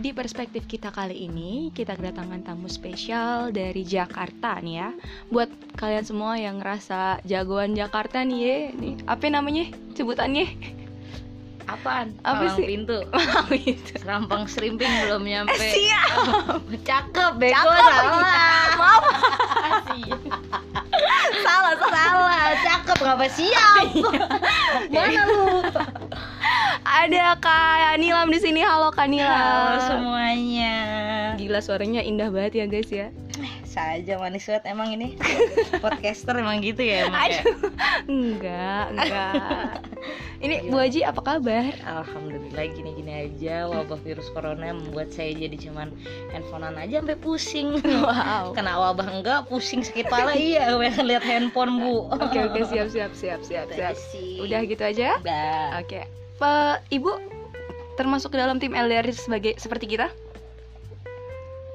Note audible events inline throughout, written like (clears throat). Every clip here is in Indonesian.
di perspektif kita kali ini kita kedatangan tamu spesial dari Jakarta nih ya. Buat kalian semua yang ngerasa jagoan Jakarta nih ya, nih apa namanya sebutannya? Apaan? Apa Palang sih? pintu. (laughs) Gitu. Serampang serimping belum nyampe. Siap. (laughs) Cakep, bego Cakep. salah. Maaf. (laughs) salah, salah. Cakep ngapa siap? Mana lu? Ada Kak Nilam di sini. Halo Kak Nilam. Halo semuanya. Gila suaranya indah banget ya guys ya. Saja manis banget emang ini. (laughs) Podcaster emang gitu ya emang ya? Aduh. Enggak, enggak. Ini Bu Haji apa kabar? Alhamdulillah gini-gini aja wabah virus corona membuat saya jadi cuman handphonean aja sampai pusing. Wow. Kena wabah enggak pusing sakit kepala iya (laughs) pengen lihat handphone bu. Oke oke siap siap siap siap siap. Udah gitu aja. Udah. Oke. Pak Ibu termasuk dalam tim LDR sebagai seperti kita?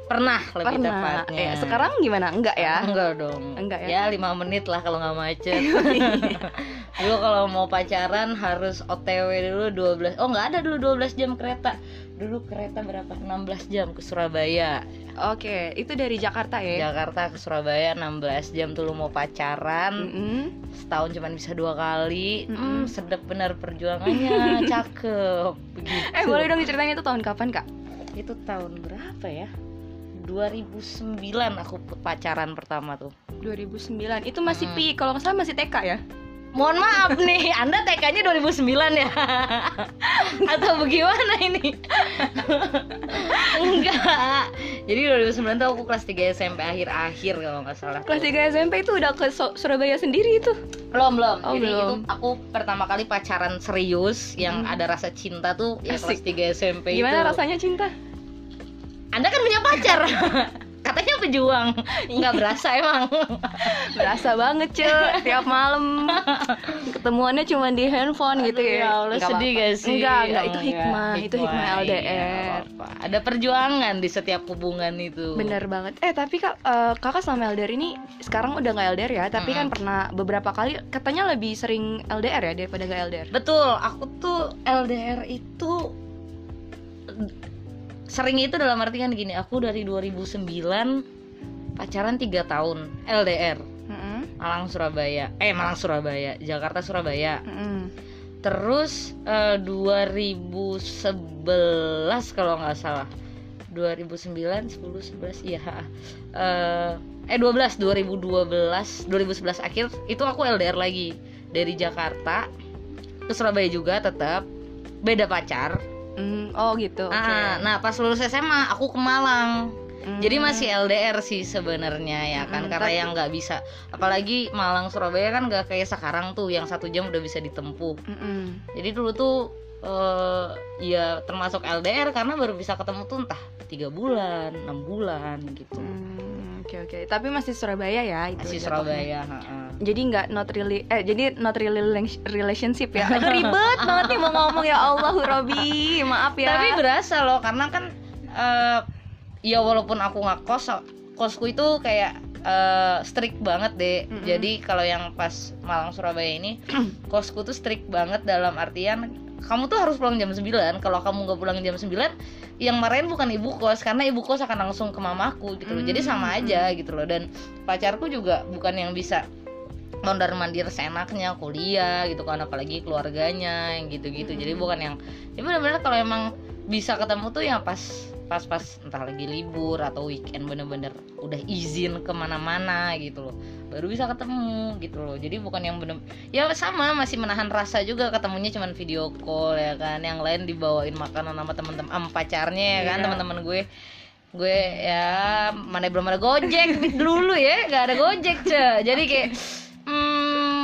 Pernah lebih Pernah. tepatnya. Eh, sekarang gimana? Enggak ya? Enggak dong. Enggak ya? Ya lima menit lah kalau nggak macet. (laughs) (laughs) dulu kalau mau pacaran harus OTW dulu 12 Oh nggak ada dulu 12 jam kereta. Dulu kereta berapa? 16 jam ke Surabaya. Oke, itu dari Jakarta ya? Jakarta ke Surabaya 16 jam tuh lu mau pacaran. Mm-mm. Setahun cuman bisa dua kali. Mm-mm. Hmm, sedap benar perjuangannya. (laughs) Cakep. Begitu. Eh boleh dong diceritain itu tahun kapan kak? Itu tahun berapa ya? 2009 aku pacaran pertama tuh. 2009 Itu masih Hmm. pi, kalau nggak salah masih TK ya? Mohon maaf nih, (laughs) Anda TK-nya 2009 ya? (laughs) Atau bagaimana ini? (laughs) Enggak. Jadi 2009 tuh aku kelas 3 SMP akhir-akhir kalau nggak salah. Kelas 3 SMP itu udah ke Surabaya sendiri itu Belum, belum. Oh, Jadi belum. itu aku pertama kali pacaran serius yang Hmm. ada rasa cinta tuh ya kelas 3 SMP Gimana itu. rasanya cinta? Anda kan punya pacar. (laughs) Katanya pejuang. Nggak berasa emang. Berasa banget cuy Tiap malam Ketemuannya cuma di handphone gitu Aduh, ya ya Allah, Nggak sedih gak sih? Enggak, enggak Oh, Itu enggak. hikmah Itu hikmah iya, LDR nggak apa-apa. Ada perjuangan di setiap hubungan itu. Bener banget Eh tapi kak eh, Kakak selama LDR ini Sekarang udah nggak LDR ya Tapi kan Mm-mm. pernah beberapa kali Katanya lebih sering LDR ya Daripada nggak LDR Betul, aku tuh LDR itu sering itu dalam artian gini, aku dari 2009 pacaran 3 tahun LDR Mm-mm. Malang Surabaya, eh Malang Surabaya, Jakarta Surabaya. Mm-mm. Terus eh, 2011 kalau nggak salah, 2009, 10, 11, iya. Eh, eh 12, 2012, 2011 akhir itu aku LDR lagi dari Jakarta ke Surabaya juga tetap beda pacar. Mm, Oh gitu oke. Ah, nah pas lulus SMA aku ke Malang. Mm. Jadi masih LDR sih sebenarnya ya kan Mm-mm, karena tapi- yang nggak bisa apalagi Malang Surabaya kan nggak kayak sekarang tuh yang satu jam udah bisa ditempuh. Mm-mm. Jadi dulu tuh eh ya termasuk LDR karena baru bisa ketemu tuh entah tiga bulan, enam bulan gitu. Hmm, Oke oke Tapi masih Surabaya ya itu Masih. Surabaya. heeh. Jadi nggak not really eh jadi not really rela- relationship ya. Aduh (laughs) ribet banget nih mau ngomong ya Allah Robi. Maaf ya. Tapi berasa loh karena kan eh ya walaupun aku nggak kos, kosku itu kayak eh, strict banget deh. Mm-mm. Jadi kalau yang pas Malang Surabaya ini (clears throat) kosku tuh strict banget dalam artian kamu tuh harus pulang jam 9 Kalau kamu nggak pulang jam 9 Yang marahin bukan ibu kos Karena ibu kos akan langsung ke mamaku gitu loh. Jadi sama Mm. aja gitu loh. Dan pacarku juga bukan yang bisa mondar mandir seenaknya kuliah gitu kan apalagi keluarganya yang gitu-gitu. Jadi bukan yang ya benar-benar kalau emang bisa ketemu tuh yang pas pas-pas entah lagi libur atau weekend bener-bener udah izin ke mana-mana gitu loh. Baru bisa ketemu gitu loh. Jadi bukan yang bener ya sama masih menahan rasa juga ketemunya cuman video call ya kan. Yang lain dibawain makanan sama temen-temen am pacarnya ya kan Iya. teman-teman gue. Gue ya mana belum ada gojek. (laughs) Dulu ya nggak ada gojek ce. Jadi kayak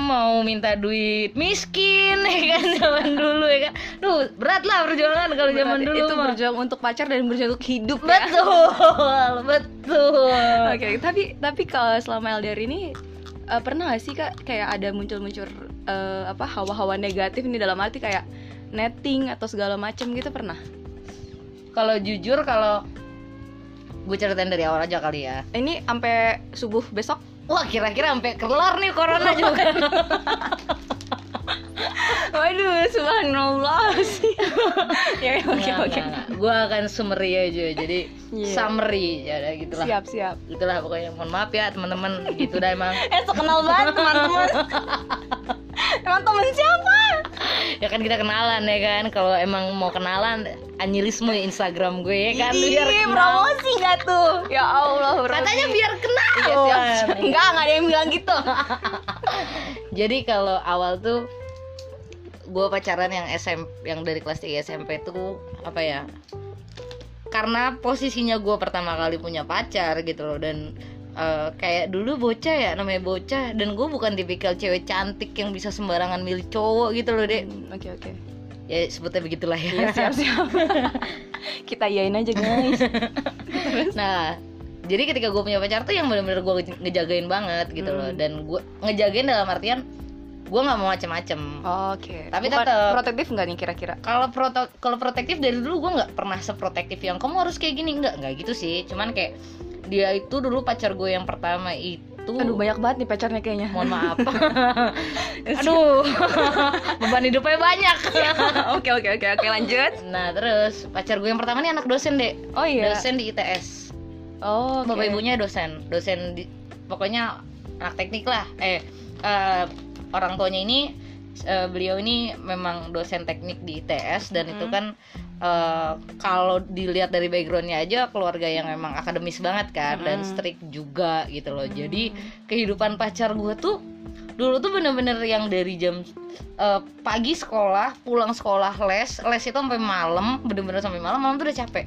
mau minta duit miskin (laughs) ya kan zaman dulu ya kan duh berat lah perjuangan kalau zaman dulu itu mah berjuang untuk pacar dan berjuang untuk hidup ya. betul (laughs) betul Oke, tapi tapi kalau selama LDR ini eh, pernah gak sih kak kayak ada muncul-muncul eh, apa hawa-hawa negatif ini dalam arti kayak netting atau segala macam gitu pernah? kalau jujur kalau gue ceritain dari awal aja kali ya Ini sampai subuh besok? Wah kira-kira sampai kelar nih corona juga. (laughs) Waduh, subhanallah. Sih. (laughs) ya ya, oke oke. gue akan summary aja. Jadi Iya. summary ya gitulah siap siap. Gitulah pokoknya. Mohon maaf ya teman-teman. Gitu dah emang. (laughs) Eh so kenal banget teman-teman. Emang temen siapa ya kan kita kenalan ya kan? Kalau emang mau kenalan anyilisme Instagram gue ya kan? Biar Ih, kenal. promosi gak tuh? Ya Allah katanya biar kenal. Iya, siap, siap. enggak enggak ada yang bilang gitu. (laughs) Jadi kalau awal tuh gue pacaran yang SMP yang dari kelas 3 SMP tuh apa ya? Karena posisinya gue pertama kali punya pacar gitu loh dan eh, kayak dulu bocah ya namanya bocah. Dan gue bukan tipikal cewek cantik yang bisa sembarangan milih cowok gitu loh dek. Hmm, oke oke. Ya sebutnya begitulah ya. Iya, siap siap. (laughs) Kita iyain aja guys. (laughs) Nah jadi ketika gue punya pacar tuh yang bener-bener gue ngejagain banget gitu loh. Hmm. dan gue ngejagain dalam artian gue nggak mau macem-macem. Oke. Tapi Bukan tetep- protektif nggak nih kira-kira? Kalau proto kalau protektif dari dulu gue nggak pernah seprotektif yang kamu harus kayak gini. Nggak nggak gitu sih. Cuman kayak dia itu dulu pacar gue yang pertama itu. Aduh banyak banget nih pacarnya kayaknya. Mohon maaf. (laughs) Aduh. Beban hidupnya banyak. (laughs) Oke oke oke oke lanjut. Nah terus pacar gue yang pertama nih anak dosen deh oh iya. Dosen di ITS oh oke. bapak ibunya dosen. Dosen di pokoknya anak teknik lah. Eh eh, orang tuanya ini eh, beliau ini memang dosen teknik di ITS dan itu Hmm. kan eh, kalau dilihat dari backgroundnya aja keluarga yang memang akademis banget kan dan Hmm. strict juga gitu loh. Jadi kehidupan pacar gue tuh dulu tuh bener-bener yang dari jam eh, pagi sekolah pulang sekolah les les itu sampai malam bener-bener sampai malam malam tuh udah capek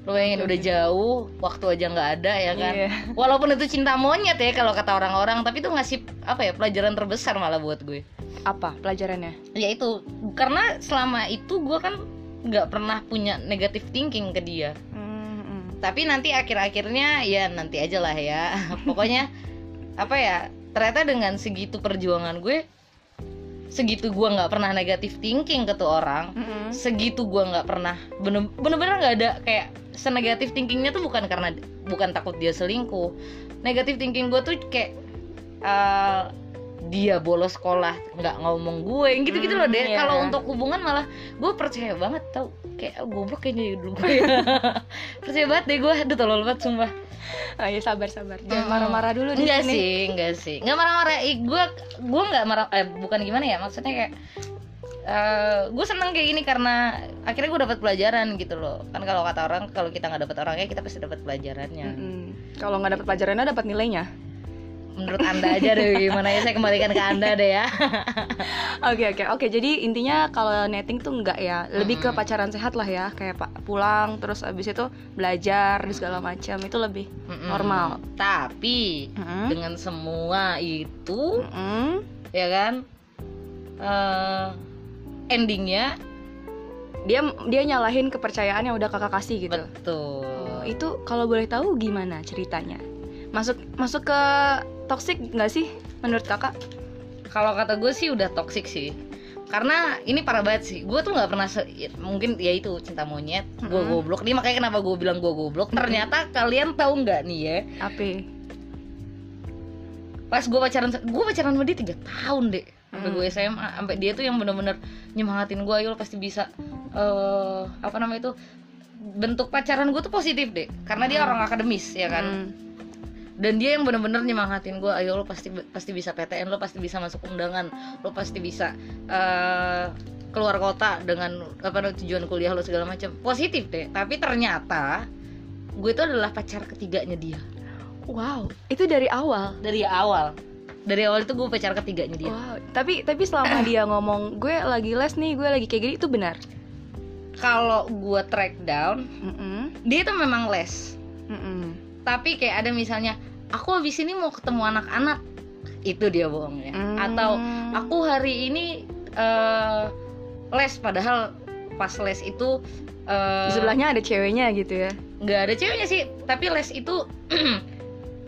Bayangin Oke, udah oke. jauh waktu aja nggak ada ya kan iya. walaupun itu cinta monyet ya kalau kata orang-orang tapi itu ngasih apa ya pelajaran terbesar malah buat gue apa pelajarannya ya itu karena selama itu gue kan nggak pernah punya negative thinking ke dia hmm. tapi nanti akhir-akhirnya ya nanti aja lah ya (laughs) pokoknya apa ya ternyata dengan segitu perjuangan gue segitu gue nggak pernah negative thinking ke tuh orang Hmm. segitu gue nggak pernah bener- bener-bener nggak ada kayak senegatif thinkingnya tuh bukan karena bukan takut dia selingkuh. Negatif thinking gue tuh kayak eh, dia bolos sekolah nggak ngomong gue gitu gitu loh Hmm, deh iya. kalau untuk hubungan malah gue percaya banget tau. Kayak "Ah, goblok kayaknya dulu. Gue (laughs) percaya banget deh gue aduh tolol banget sumpah (laughs) Oh sabar sabar. Jangan Hmm. marah-marah dulu di enggak sini. sih enggak sih enggak marah-marah Ih, gue gue nggak marah eh bukan gimana ya maksudnya kayak eh gue seneng kayak gini karena akhirnya gue dapat pelajaran gitu loh kan kalau kata orang kalau kita nggak dapat orangnya kita pasti dapat pelajarannya Mm-mm. Kalau nggak dapat pelajarannya dapat nilainya. Menurut anda aja deh gimana ya saya kembalikan ke anda deh ya (laughs) Oke oke oke. Jadi intinya kalau netting tuh enggak ya, lebih ke pacaran sehat lah ya, kayak pak pulang terus abis itu belajar dan segala macam itu lebih. Mm-mm. Normal. tapi Mm-mm. dengan semua itu Mm-mm. ya kan eh endingnya Dia dia nyalahin kepercayaan yang udah kakak kasih gitu. betul Oh, itu kalau boleh tahu gimana ceritanya? Masuk masuk ke toxic nggak sih menurut kakak? kalau kata gue sih udah toxic sih karena ini parah banget sih gue tuh nggak pernah se- ya, mungkin ya itu cinta monyet gue Mm-mm. goblok nih makanya kenapa gue bilang gue goblok ternyata kalian tahu nggak nih ya Apa? pas gue pacaran gue pacaran sama dia tiga tahun deh sampai Mm. gue SMA sampai dia tuh yang bener-bener nyemangatin gue ayo lo pasti bisa eh apa namanya itu bentuk pacaran gue tuh positif deh karena dia Mm. orang akademis ya kan Mm. Dan dia yang bener-bener nyemangatin gue ayo lo pasti pasti bisa PTN lo pasti bisa masuk undangan lo pasti bisa eh, keluar kota dengan apa tujuan kuliah lo segala macam positif deh tapi ternyata gue itu adalah pacar ketiganya dia Wow, itu dari awal. dari awal dari awal itu gue pacar ketiganya dia Wow, tapi tapi selama (clears throat) dia ngomong gue lagi les nih, gue lagi kayak gini itu benar. kalau gue track down Mm-mm. dia itu memang les Mm-mm. tapi kayak ada misalnya aku habis ini mau ketemu anak-anak itu dia bohongnya Mm. atau aku hari ini eh, les padahal pas les itu eh, di sebelahnya ada ceweknya gitu ya. nggak ada ceweknya sih tapi les itu (clears throat)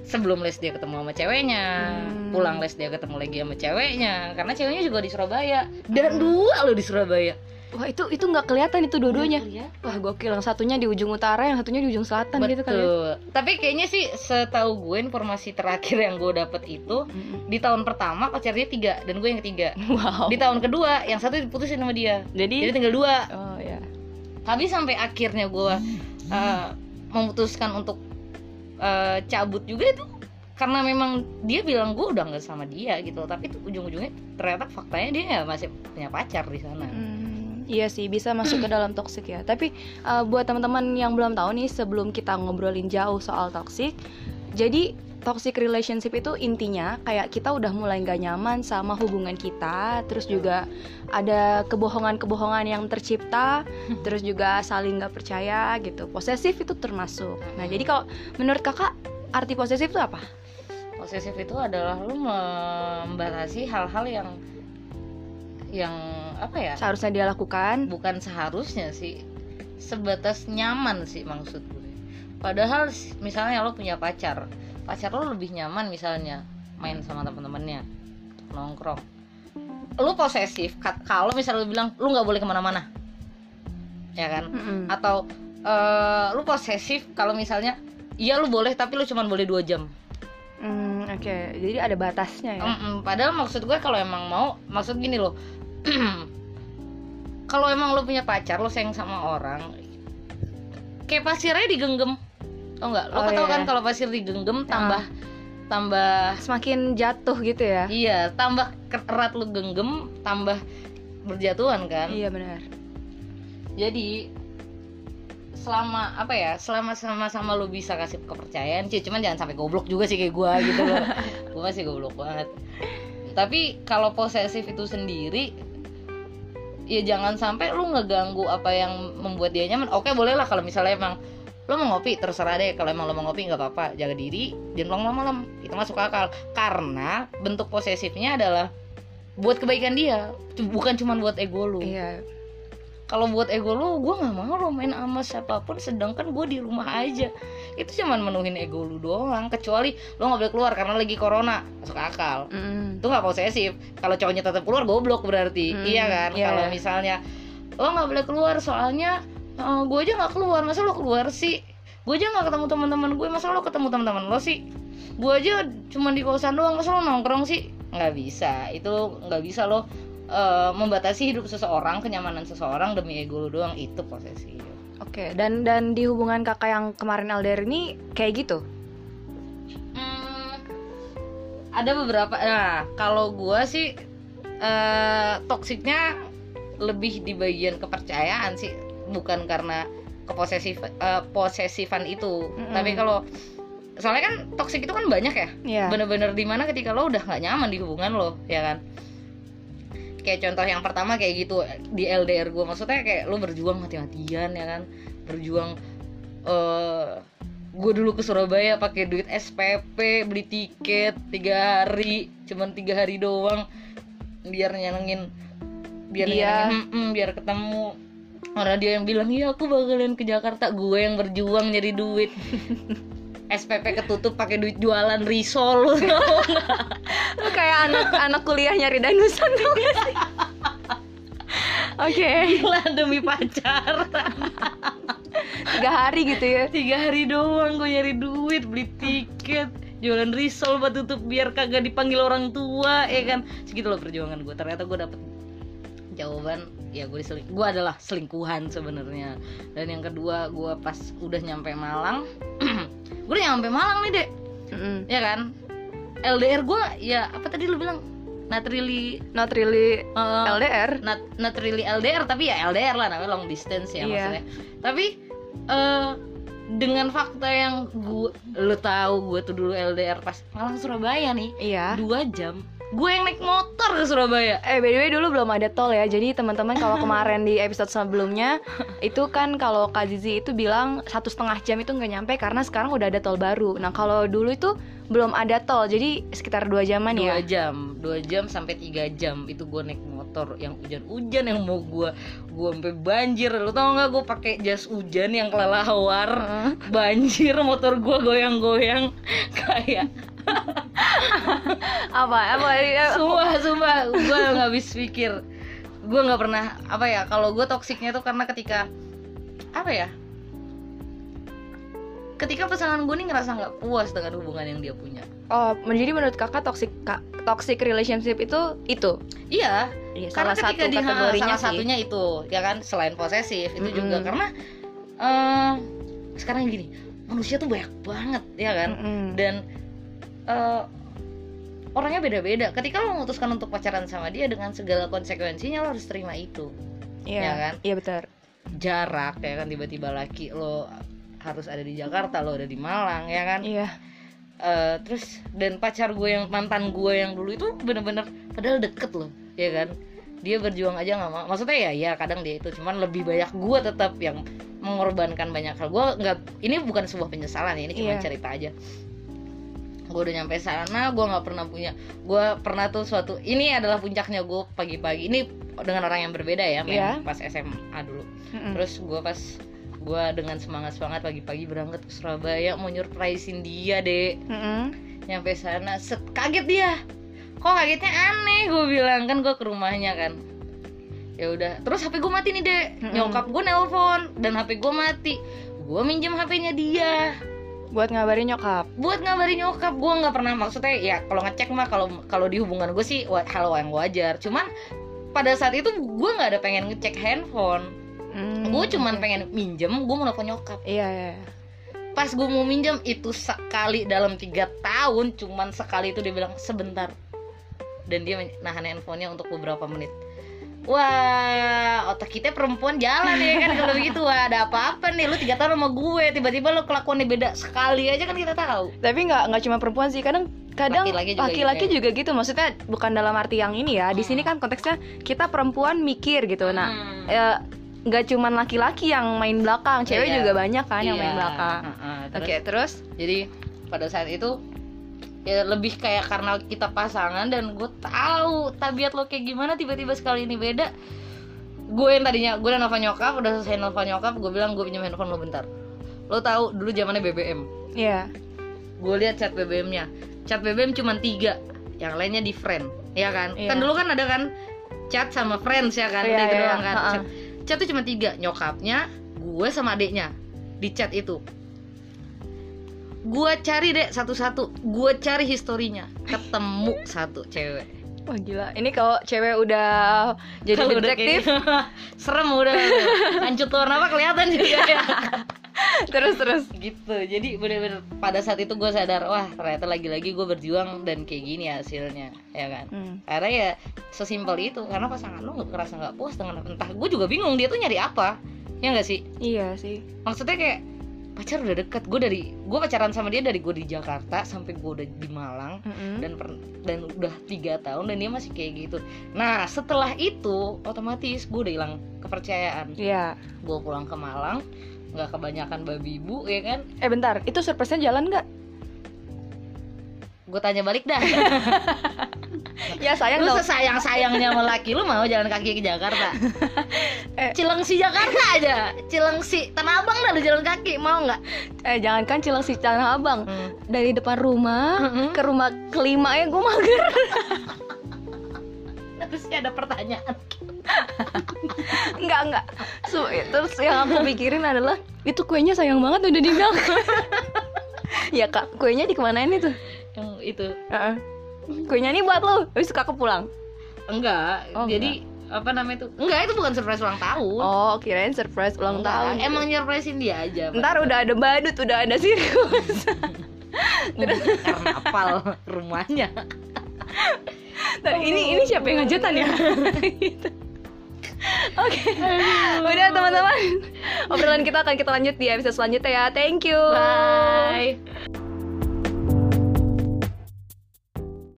sebelum les dia ketemu sama ceweknya Hmm. pulang les dia ketemu lagi sama ceweknya karena ceweknya juga di Surabaya dan Hmm. dua lo di Surabaya Wah itu itu nggak kelihatan itu dua-duanya. Wah gokil yang satunya di ujung utara, yang satunya di ujung selatan gitu ya. Betul. Tapi kayaknya sih setahu gue informasi terakhir yang gue dapet itu Mm-mm. di tahun pertama pacar dia tiga dan gue yang ketiga. Wow. Di tahun kedua yang satu diputusin sama dia. Jadi, Jadi tinggal dua. oh ya. Tapi sampai akhirnya gue uh, memutuskan untuk uh, cabut juga itu karena memang dia bilang gue udah nggak sama dia gitu. Tapi itu ujung-ujungnya ternyata faktanya dia ya masih punya pacar di sana. Hmm, iya sih bisa masuk ke dalam toxic ya. Tapi uh, buat teman-teman yang belum tahu nih sebelum kita ngobrolin jauh soal toxic, jadi toxic relationship itu intinya kayak kita udah mulai nggak nyaman sama hubungan kita, terus juga ada kebohongan-kebohongan yang tercipta, terus juga saling nggak percaya gitu. Posesif itu termasuk. Nah jadi kalau menurut kakak arti posesif itu apa? Posesif itu adalah lu membatasi hal-hal yang yang apa ya? Seharusnya dia lakukan. bukan seharusnya sih. Sebatas nyaman sih maksud gue. Padahal misalnya lo punya pacar pacar lo lebih nyaman misalnya main sama teman-temannya nongkrong. Lo posesif kalau misalnya lo bilang lo nggak boleh ke mana-mana. Ya kan? Mm-mm. atau eh lo posesif kalau misalnya iya lo boleh tapi lo cuma boleh dua jam. Hmm, Oke, jadi ada batasnya ya. Mm-mm, padahal maksud gue kalau emang mau maksud gini loh (clears throat) kalau emang lo punya pacar lo sayang sama orang kayak pasirnya digenggam tau nggak lo Oh, kan tau iya. kan kalau pasir digenggam tambah tambah Semakin jatuh gitu ya. iya tambah erat lo genggam tambah berjatuhan kan Iya benar. jadi selama apa ya selama sama-sama lo bisa kasih kepercayaan sih cuman jangan sampai goblok juga sih kayak gua gitu loh. (laughs) Gua masih goblok banget. Tapi kalau posesif itu sendiri ya jangan sampai lu ngeganggu apa yang membuat dia nyaman. Oke boleh lah kalau misalnya emang lo mau ngopi terserah deh. Kalau emang lo mau ngopi nggak apa-apa. Jaga diri jangan pulang malam-malam. Itu masuk akal. Karena bentuk posesifnya adalah buat kebaikan dia. Bukan cuma buat ego lu. Iya. Kalau buat ego lu gue nggak mau lo main sama siapa pun sedangkan gue di rumah aja. Itu cuman menuhin ego lu doang kecuali lo nggak boleh keluar karena lagi corona masuk akal. Mm. itu nggak posesif. Kalau cowoknya tetap keluar goblok berarti. Hmm, iya kan? Iya, kalau misalnya lo nggak boleh keluar soalnya gue aja nggak keluar. Masa lo keluar sih? Gue aja nggak ketemu teman-teman gue masa lo ketemu teman-teman lo sih? Gue aja cuma di kosan doang masa lo nongkrong sih? Nggak bisa. Itu nggak bisa lo eh, membatasi hidup seseorang kenyamanan seseorang demi ego lo doang itu posesif Oke, dan dan di hubungan kakak yang kemarin LDR ini kayak gitu. Hmm, ada beberapa nah kalau gua sih eh toksiknya lebih di bagian kepercayaan sih bukan karena keposesif eh, posesifan itu Mm-mm. tapi kalau soalnya kan toksik itu kan banyak ya Iya. bener-bener di mana ketika lo udah nggak nyaman di hubungan lo ya kan kayak contoh yang pertama kayak gitu di LDR gue maksudnya kayak lo berjuang mati-matian ya kan? Berjuang eh gue dulu ke Surabaya pakai duit SPP beli tiket tiga hari cuman tiga hari doang biar nyenengin biar Dia. nyenengin mm, mm, biar ketemu. Karena dia yang bilang iya aku bakalan ke Jakarta. Gue yang berjuang nyari duit (laughs) SPP ketutup pakai duit jualan risol. (laughs) Lu kayak anak anak kuliah nyari danusan tuh gak sih? Oke, gila demi pacar tiga hari gitu ya. tiga hari doang gue nyari duit beli tiket jualan risol buat tutup biar kagak dipanggil orang tua ya kan? Segitu loh perjuangan gue ternyata gue dapet jawaban ya gue diseling gue adalah selingkuhan sebenarnya. Dan yang kedua gue pas udah nyampe Malang (clears throat) gue udah nyampe Malang nih dek Mm-mm. ya kan LDR gue ya apa tadi lu bilang not really Not really uh, LDR. not not really LDR tapi ya LDR lah namanya long distance ya Iya. maksudnya tapi eh dengan fakta yang gue lo tahu gue tuh dulu LDR pas Malang Surabaya nih Iya. dua jam gue yang naik motor ke Surabaya. Eh by the way dulu belum ada tol ya. Jadi teman-teman kalau kemarin di episode sebelumnya (laughs) Itu kan kalau Kak Zizi itu bilang Satu setengah jam itu nggak nyampe Karena sekarang udah ada tol baru. Nah kalau dulu itu belum ada tol. Jadi sekitar dua jaman dua ya jam. Dua jam sampai tiga jam itu gue naik motor yang hujan-hujan yang mau gue gue sampai banjir. Lo tau nggak gue pakai jas hujan yang kelelawar? Banjir motor gue goyang-goyang. (laughs) Kayak Apa? Apa? sumpah sumpah gue nggak habis pikir gue nggak pernah apa ya kalau gue toksiknya tuh karena ketika apa ya ketika pasangan gue nih ngerasa nggak puas dengan hubungan yang dia punya Oh, jadi menurut kakak toxic ka- toxic relationship itu itu? iya Iya, karena salah ketika satu di kategorinya salah sih. satunya itu ya kan selain posesif itu Mm-mm. juga karena eh, sekarang gini manusia tuh banyak banget ya kan Mm-mm. dan eh, orangnya beda-beda. Ketika lo memutuskan untuk pacaran sama dia dengan segala konsekuensinya lo harus terima itu. Iya ya kan? Iya betul. jarak ya kan? Tiba-tiba laki lo harus ada di Jakarta lo ada di Malang ya kan? Iya. Eh, terus dan pacar gue yang mantan gue yang dulu itu bener-bener padahal deket loh ya kan? Dia berjuang aja nggak mau. Maksudnya ya ya kadang dia itu. Cuman lebih banyak gue tetap yang mengorbankan banyak hal. Gue nggak ini bukan sebuah penyesalan ya ini cuma Iya. cerita aja gue udah nyampe sana gue nggak pernah punya gue pernah tuh suatu ini adalah puncaknya gue pagi-pagi. Ini dengan orang yang berbeda ya main Iya. pas SMA dulu. Mm-mm. terus gue pas gue dengan semangat semangat pagi-pagi berangkat ke Surabaya mau nyurprisein dia deh Mm-mm. nyampe sana set kaget dia. Kok kagetnya aneh gue bilang. Kan gue ke rumahnya kan. Ya udah terus HP gue mati nih deh Mm-mm. nyokap gue nelpon dan HP gue mati. Gue minjem HP-nya dia Buat ngabarin nyokap. buat ngabarin nyokap gue nggak pernah maksudnya ya kalau ngecek mah kalau kalau di hubungan gue sih hal yang wajar cuman pada saat itu gue nggak ada pengen ngecek handphone Mm, gue cuman pengen minjem gue mau nelfon nyokap Iya iya. iya. pas gue mau minjem itu sekali dalam tiga tahun cuman sekali itu dia bilang sebentar dan dia nahan handphonenya untuk beberapa menit wah otak kita perempuan jalan ya kan kalau begitu wah ada apa-apa nih lu tiga tahun sama gue tiba-tiba lu kelakuannya beda sekali aja kan kita tahu Tapi nggak nggak cuma perempuan sih, kadang kadang Laki-laki juga laki-laki gitu juga, gitu. Maksudnya bukan dalam arti yang ini ya. Di sini kan konteksnya kita perempuan mikir gitu. Nah, Hmm. ya, nggak cuma laki-laki yang main belakang, cewek Iya. juga banyak kan yang main Iya. belakang. Heeh, Oke, terus terus? jadi pada saat itu ya lebih kayak karena kita pasangan dan gue tahu tabiat lo kayak gimana tiba-tiba sekali ini beda. Gue yang tadinya gue udah nelfon nyokap udah selesai nelfon nyokap gue bilang gue pinjam handphone lo bentar. Lo tahu dulu zamannya BBM Iya. gue lihat chat BBM-nya chat BBM cuma tiga yang lainnya di friend ya kan? Iya. kan dulu kan ada kan chat sama friends ya kan? Udah itu doang kan. Chat, chat tuh cuma tiga nyokapnya gue sama adiknya di chat itu gue cari deh satu-satu. Gue cari historinya. Ketemu satu cewek. Wah gila, ini kalau cewek udah jadi udah detektif, kayak- (laughs) serem udah. Lanjut warna apa kelihatan juga (laughs) ya terus terus. gitu. Jadi bener-bener pada saat itu gue sadar wah ternyata lagi-lagi gue berjuang dan kayak gini hasilnya. Ya kan? Hmm. karena ya sesimpel itu karena pasangan lo nggak ngerasa nggak puas dengan entah. Gue juga bingung dia tuh nyari apa. Ya nggak sih? Iya sih. maksudnya kayak pacar udah deket. Gue dari gue pacaran sama dia dari gue di Jakarta sampai gue udah di Malang. Mm-mm. dan per- dan udah tiga tahun dan dia masih kayak gitu. Nah setelah itu otomatis gue udah hilang kepercayaan. Iya. gue pulang ke Malang nggak kebanyakan babi ibu ya kan? Eh bentar, itu surprise-nya jalan nggak? gue tanya balik dah (laughs) Ya sayang lu dong. sesayang sayangnya sama laki lu mau jalan kaki ke Jakarta (laughs) Eh. Cilengsi Jakarta aja Cilengsi Tanah Abang dah lu jalan kaki mau nggak Eh jangankan Cilengsi Tanah Abang, hmm. dari depan rumah Mm-mm. ke rumah kelima ya gue mager. (laughs) Terus ada pertanyaan Enggak enggak. So, terus yang aku pikirin adalah itu kuenya sayang banget udah dibilang. (laughs) ya kak, kuenya dikemanain itu? yang itu Heeh. Kuenya nih buat lo, habis kakak pulang. enggak Oh, jadi apa namanya itu enggak itu bukan surprise ulang tahun Oh, kirain surprise ulang Enggak, tahun. emang nyurprisein dia aja Ntar udah ada badut, udah ada sirkus. (laughs) Udah karnaval rumahnya Ntar, ini ini siapa yang ngajutan ya? Gitu. (laughs) Oke, udah teman-teman. Obrolan kita akan kita lanjut di episode selanjutnya ya. Thank you. bye